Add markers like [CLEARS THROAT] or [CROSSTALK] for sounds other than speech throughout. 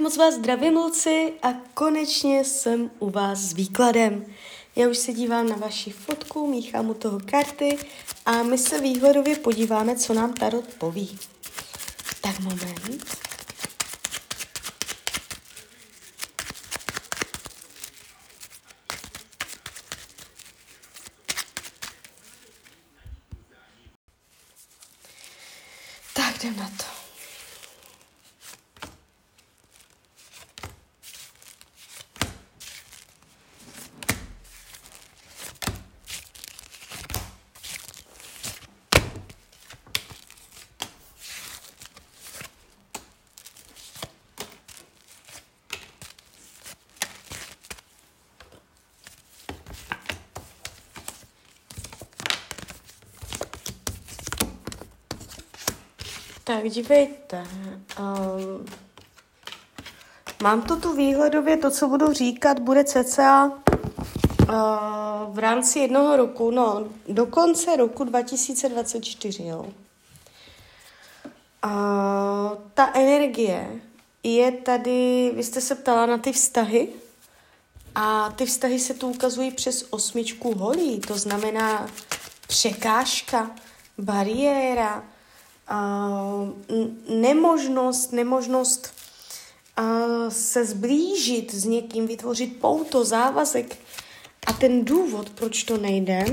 Moc vás zdravím, Luci, a konečně jsem u vás s výkladem. Já už se dívám na vaši fotku, míchám u toho karty a my se výhledově podíváme, co nám Tarot poví. Tak moment. Tak jdem na to. Tak dívejte, um, mám to tu výhledově, to, co budu říkat, bude cca uh, v rámci jednoho roku, no, do konce roku 2024, jo. Uh, ta energie je tady, vy jste se ptala na ty vztahy, a ty vztahy se tu ukazují přes osmičku holí, to znamená překážka, bariéra, nemožnost, nemožnost se zblížit s někým, vytvořit pouto, závazek. A ten důvod, proč to nejde,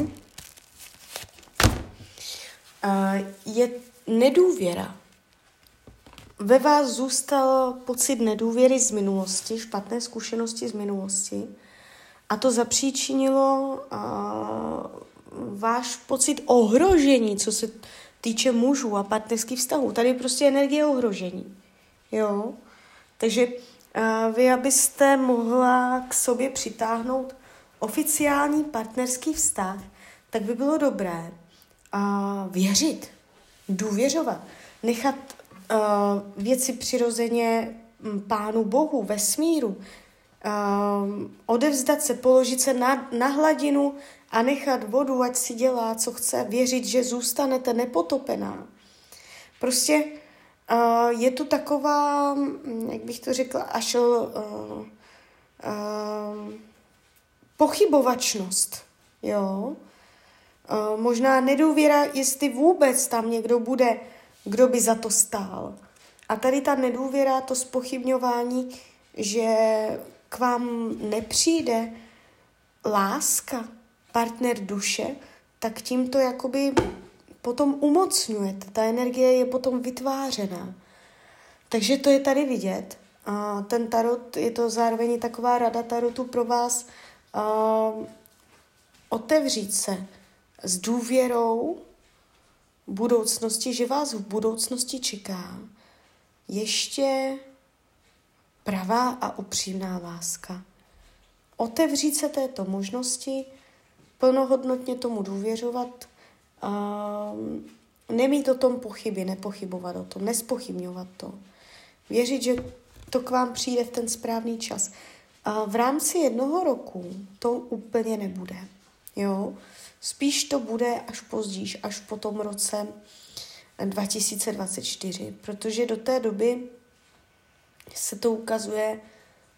je nedůvěra. Ve vás zůstal pocit nedůvěry z minulosti, špatné zkušenosti z minulosti a to zapříčinilo váš pocit ohrožení, co se týče mužů a partnerských vztahů. Tady je prostě energie ohrožení. Jo? Takže uh, vy, abyste mohla k sobě přitáhnout oficiální partnerský vztah, tak by bylo dobré uh, věřit, důvěřovat, nechat uh, věci přirozeně Pánu Bohu, vesmíru, uh, odevzdat se, položit se na, na hladinu a nechat vodu, ať si dělá, co chce, věřit, že zůstanete nepotopená. Prostě uh, je tu taková, hm, jak bych to řekla, až uh, uh, pochybovačnost, jo. Uh, možná nedůvěra, jestli vůbec tam někdo bude, kdo by za to stál. A tady ta nedůvěra, to spochybňování, že k vám nepřijde láska, partner duše, tak tím to jakoby potom umocňujete. Ta energie je potom vytvářená. Takže to je tady vidět. A ten tarot, je to zároveň taková rada tarotu pro vás uh, otevřít se s důvěrou budoucnosti, že vás v budoucnosti čeká ještě pravá a upřímná láska. Otevřít se této možnosti, plnohodnotně tomu důvěřovat, a nemít o tom pochyby, nepochybovat o tom, nespochybňovat to. Věřit, že to k vám přijde v ten správný čas. A v rámci jednoho roku to úplně nebude. Jo? Spíš to bude až později, až po tom roce 2024, protože do té doby se to ukazuje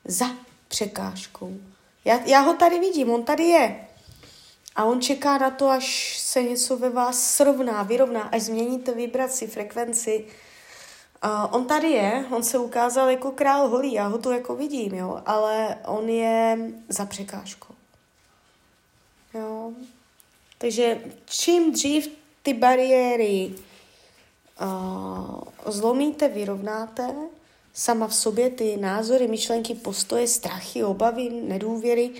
za překážkou. Já, já ho tady vidím, on tady je. A on čeká na to, až se něco ve vás srovná, vyrovná, až změníte vibraci, frekvenci. Uh, on tady je, on se ukázal jako král holí, já ho tu jako vidím, jo, ale on je za překážkou. Jo. Takže čím dřív ty bariéry uh, zlomíte, vyrovnáte, sama v sobě ty názory, myšlenky, postoje, strachy, obavy, nedůvěry,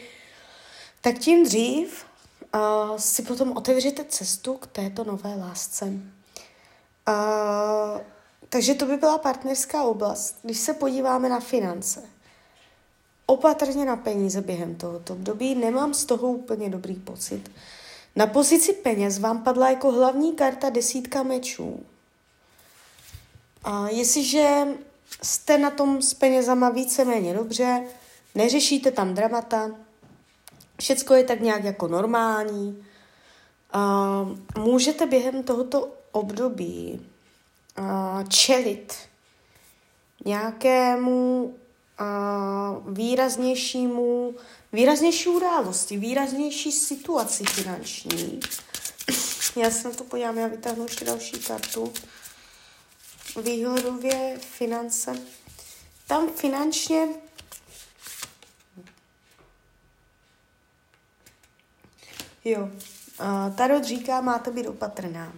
tak tím dřív uh, si potom otevřete cestu k této nové lásce. Uh, takže to by byla partnerská oblast. Když se podíváme na finance, opatrně na peníze během tohoto období, nemám z toho úplně dobrý pocit. Na pozici peněz vám padla jako hlavní karta desítka mečů. A jestliže jste na tom s penězama víceméně dobře, neřešíte tam dramata, všecko je tak nějak jako normální. Uh, můžete během tohoto období čelit nějakému výraznějšímu, výraznější události, výraznější situaci finanční. [CLEARS THROAT] Já se na to podívám, já vytáhnu ještě další kartu. Výhledově finance. Tam finančně Jo, Tarot říká, máte být opatrná.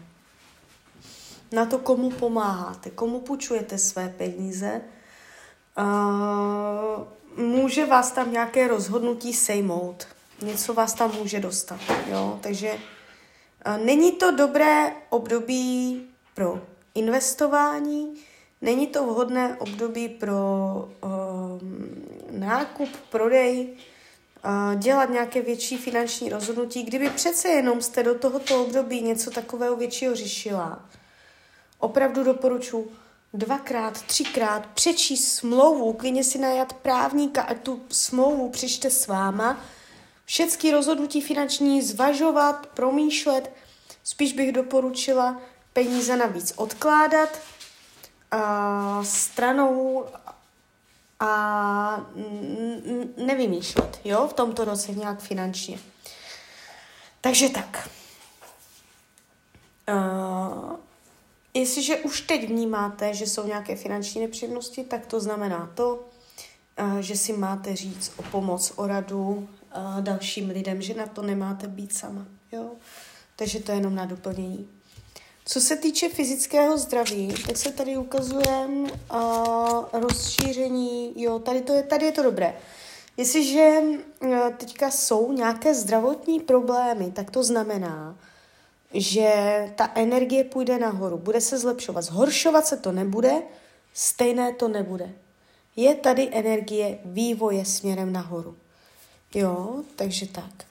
Na to, komu pomáháte, komu půjčujete své peníze. Může vás tam nějaké rozhodnutí sejmout. Něco vás tam může dostat. Jo? Takže není to dobré období pro investování, není to vhodné období pro uh, nákup, prodej, dělat nějaké větší finanční rozhodnutí, kdyby přece jenom jste do tohoto období něco takového většího řešila, opravdu doporučuji dvakrát, třikrát přečíst smlouvu, klidně si najat právníka a tu smlouvu přečte s váma, všechny rozhodnutí finanční zvažovat, promýšlet, spíš bych doporučila peníze navíc odkládat, a stranou a nevymýšlet, jo, v tomto roce nějak finančně. Takže tak. Uh, jestliže už teď vnímáte, že jsou nějaké finanční nepříjemnosti, tak to znamená to, uh, že si máte říct o pomoc, o radu uh, dalším lidem, že na to nemáte být sama, jo. Takže to je jenom na doplnění. Co se týče fyzického zdraví, tak se tady ukazuje uh, rozšíření, jo, tady, to je, tady je to dobré. Jestliže uh, teďka jsou nějaké zdravotní problémy, tak to znamená, že ta energie půjde nahoru, bude se zlepšovat. Zhoršovat se to nebude, stejné to nebude. Je tady energie vývoje směrem nahoru. Jo, takže tak.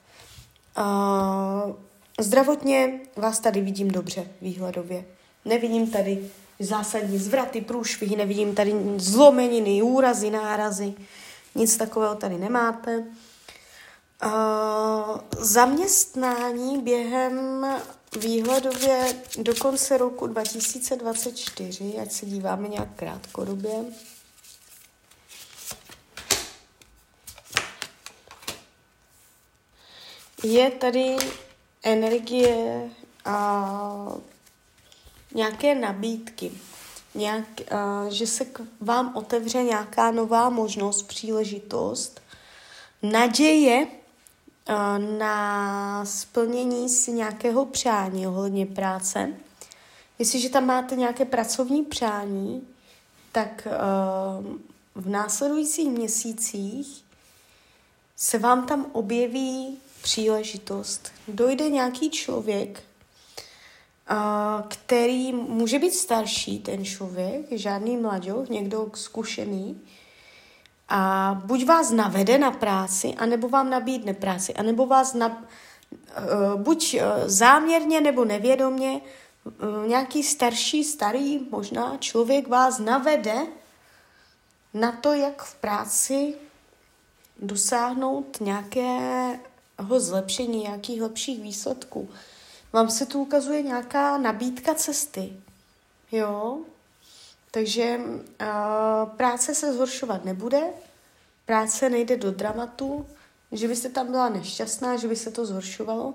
Uh, Zdravotně vás tady vidím dobře výhledově. Nevidím tady zásadní zvraty, průšvihy, nevidím tady zlomeniny, úrazy, nárazy. Nic takového tady nemáte. Uh, zaměstnání během výhledově do konce roku 2024, ať se díváme nějak krátkodobě. Je tady energie a nějaké nabídky. Nějak, a, že se k vám otevře nějaká nová možnost, příležitost, naděje a, na splnění si nějakého přání ohledně práce. Jestliže tam máte nějaké pracovní přání, tak a, v následujících měsících se vám tam objeví příležitost. Dojde nějaký člověk, který může být starší, ten člověk, žádný mladěch, někdo zkušený, a buď vás navede na práci, anebo vám nabídne práci, anebo vás na, e, buď e, záměrně nebo nevědomně e, nějaký starší, starý možná člověk vás navede na to, jak v práci dosáhnout nějaké zlepšení, nějakých lepších výsledků. Vám se tu ukazuje nějaká nabídka cesty. Jo? Takže uh, práce se zhoršovat nebude, práce nejde do dramatu, že byste tam byla nešťastná, že by se to zhoršovalo.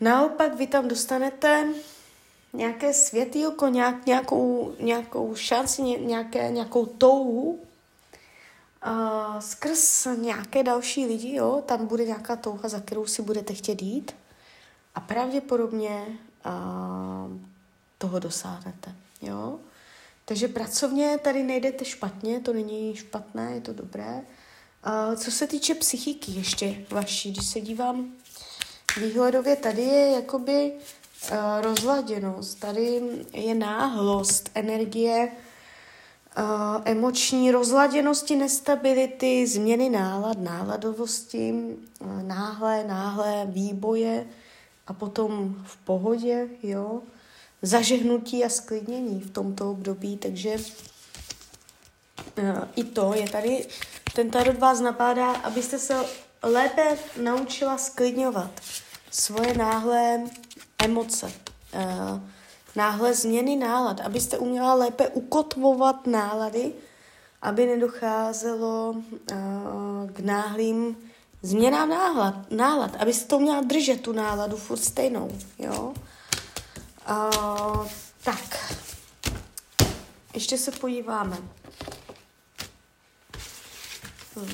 Naopak vy tam dostanete nějaké světýlko, nějak, nějakou, nějakou šanci, nějaké, nějakou touhu, Uh, skrz nějaké další lidi, jo, tam bude nějaká touha, za kterou si budete chtět jít a pravděpodobně uh, toho dosáhnete, jo. Takže pracovně tady nejdete špatně, to není špatné, je to dobré. Uh, co se týče psychiky ještě vaší, když se dívám výhledově, tady je jakoby uh, rozladěnost, tady je náhlost, energie, Emoční rozladěnosti, nestability, změny nálad, náladovosti, náhle, náhle výboje a potom v pohodě, jo, zažehnutí a sklidnění v tomto období, takže uh, i to je tady, ten tarot vás napádá, abyste se lépe naučila sklidňovat svoje náhlé emoce. Uh, náhle změny nálad, abyste uměla lépe ukotvovat nálady aby nedocházelo uh, k náhlým změnám nálad, nálad, aby se to měla držet tu náladu furt stejnou, jo. Uh, tak, ještě se podíváme.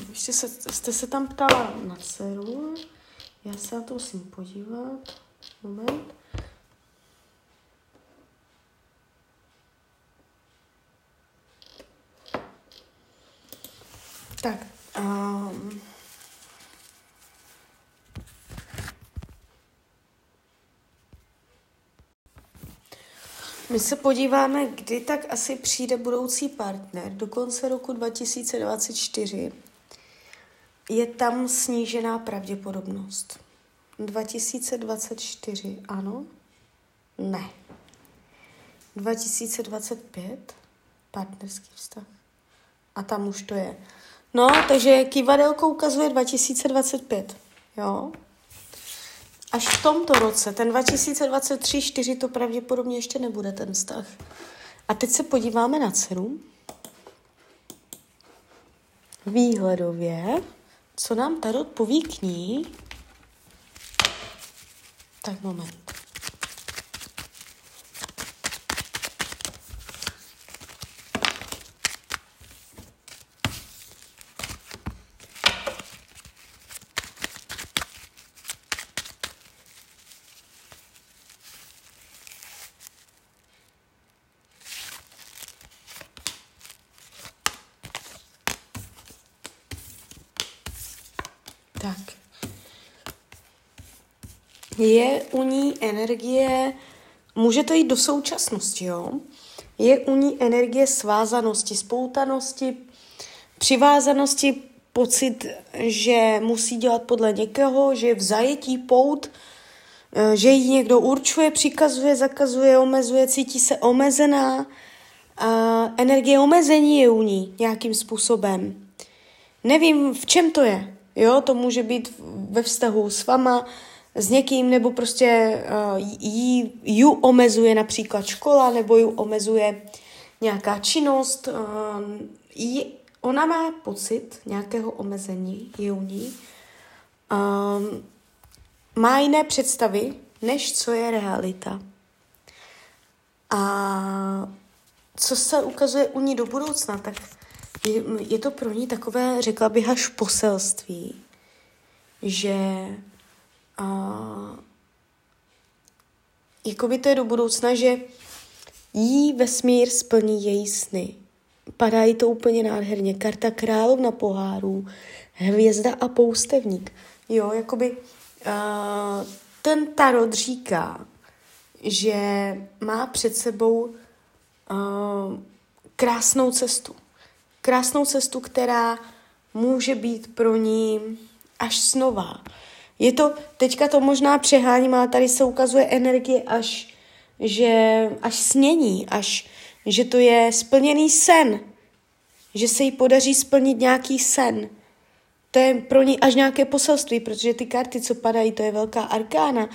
Ještě se, jste se tam ptala na dceru. Já se na to musím podívat. Moment. Tak, um, My se podíváme, kdy tak asi přijde budoucí partner. Do konce roku 2024 je tam snížená pravděpodobnost. 2024, ano? Ne. 2025, partnerský vztah. A tam už to je. No, takže kivadelko ukazuje 2025, jo? až v tomto roce, ten 2023-4, to pravděpodobně ještě nebude ten vztah. A teď se podíváme na dceru. Výhledově, co nám Tarot poví k ní. Tak moment. Tak. Je u ní energie, může to jít do současnosti, jo? Je u ní energie svázanosti, spoutanosti, přivázanosti, pocit, že musí dělat podle někoho, že je v zajetí pout, eh, že jí někdo určuje, přikazuje, zakazuje, omezuje, cítí se omezená. A energie omezení je u ní nějakým způsobem. Nevím, v čem to je. Jo, to může být ve vztahu s vama, s někým, nebo prostě uh, jí, ju omezuje například škola, nebo ju omezuje nějaká činnost. Uh, jí, ona má pocit nějakého omezení, je u ní. Um, má jiné představy, než co je realita. A co se ukazuje u ní do budoucna, tak je, je to pro ní takové, řekla bych, až poselství, že a, jakoby to je do budoucna, že jí vesmír splní její sny. Padá jí to úplně nádherně. Karta královna pohárů, hvězda a poustevník. Jo, jakoby a, ten tarot říká, že má před sebou a, krásnou cestu krásnou cestu, která může být pro ní až snová. Je to, teďka to možná přeháním, ale tady se ukazuje energie až, že, až snění, až, že to je splněný sen, že se jí podaří splnit nějaký sen. To je pro ní až nějaké poselství, protože ty karty, co padají, to je velká arkána,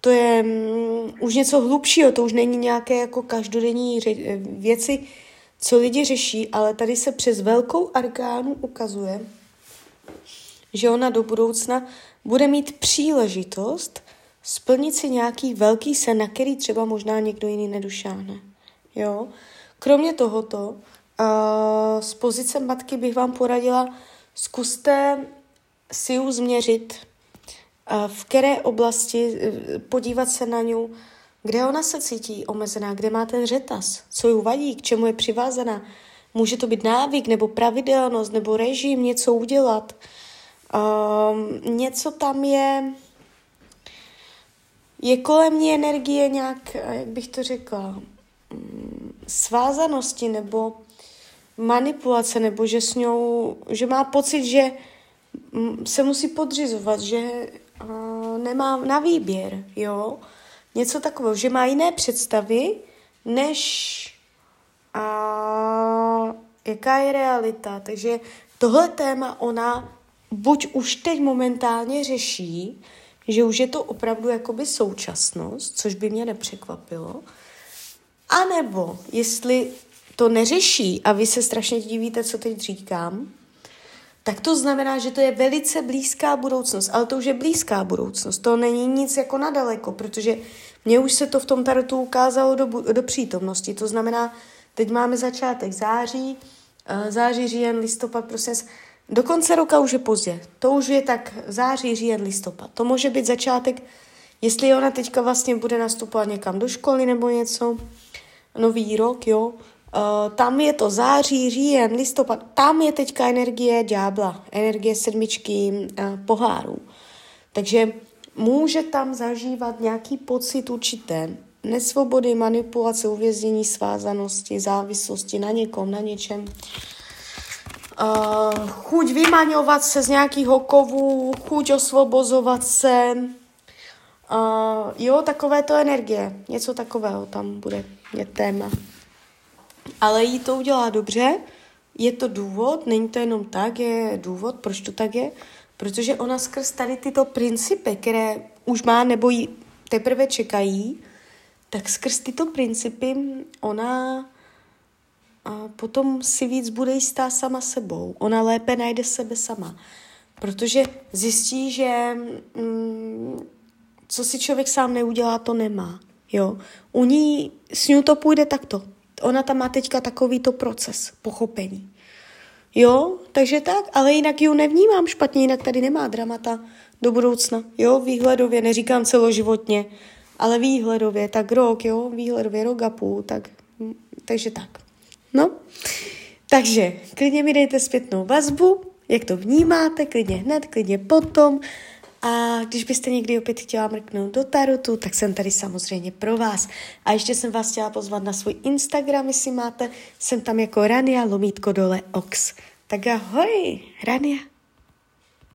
to je mm, už něco hlubšího, to už není nějaké jako každodenní věci, co lidi řeší, ale tady se přes velkou arkánu ukazuje, že ona do budoucna bude mít příležitost splnit si nějaký velký sen, na který třeba možná někdo jiný nedošáhne. Jo? Kromě tohoto, uh, z pozice matky bych vám poradila, zkuste si ju změřit, uh, v které oblasti, uh, podívat se na ní, kde ona se cítí omezená, kde má ten řetaz, co ji vadí, k čemu je přivázaná. Může to být návyk, nebo pravidelnost, nebo režim, něco udělat. Um, něco tam je, je kolem ní energie nějak, jak bych to řekla, mm, svázanosti nebo manipulace, nebo že s ňou, že má pocit, že mm, se musí podřizovat, že uh, nemá na výběr, jo něco takového, že má jiné představy, než a, jaká je realita. Takže tohle téma ona buď už teď momentálně řeší, že už je to opravdu jakoby současnost, což by mě nepřekvapilo, anebo jestli to neřeší a vy se strašně divíte, co teď říkám, tak to znamená, že to je velice blízká budoucnost. Ale to už je blízká budoucnost. To není nic jako nadaleko, protože mně už se to v tom tarotu ukázalo do, do přítomnosti. To znamená, teď máme začátek září, eh, září, říjen, listopad, prosím, do konce roka už je pozdě. To už je tak září, říjen, listopad. To může být začátek, jestli ona teďka vlastně bude nastupovat někam do školy nebo něco, nový rok, jo, tam je to září, říjen, listopad, tam je teďka energie ďábla, energie sedmičky uh, pohárů. Takže může tam zažívat nějaký pocit určité nesvobody, manipulace, uvěznění, svázanosti, závislosti na někom, na něčem. Uh, chuť vymaňovat se z nějakého kovu, chuť osvobozovat se, uh, jo, takové to energie, něco takového tam bude, je téma. Ale jí to udělá dobře, je to důvod, není to jenom tak, je důvod, proč to tak je, protože ona skrz tady tyto principy, které už má nebo jí teprve čekají, tak skrz tyto principy ona a potom si víc bude jistá sama sebou. Ona lépe najde sebe sama. Protože zjistí, že mm, co si člověk sám neudělá, to nemá. Jo? U ní, s ní to půjde takto. Ona tam má teďka takovýto proces pochopení. Jo, takže tak, ale jinak ji nevnímám špatně, jinak tady nemá dramata do budoucna. Jo, výhledově, neříkám celoživotně, ale výhledově, tak rok, jo, výhledově rok a půl, tak, takže tak. No, takže klidně mi dejte zpětnou vazbu, jak to vnímáte, klidně hned, klidně potom. A když byste někdy opět chtěla mrknout do tarotu, tak jsem tady samozřejmě pro vás. A ještě jsem vás chtěla pozvat na svůj Instagram, jestli máte. Jsem tam jako Rania, lomítko dole Ox. Tak ahoj, Rania.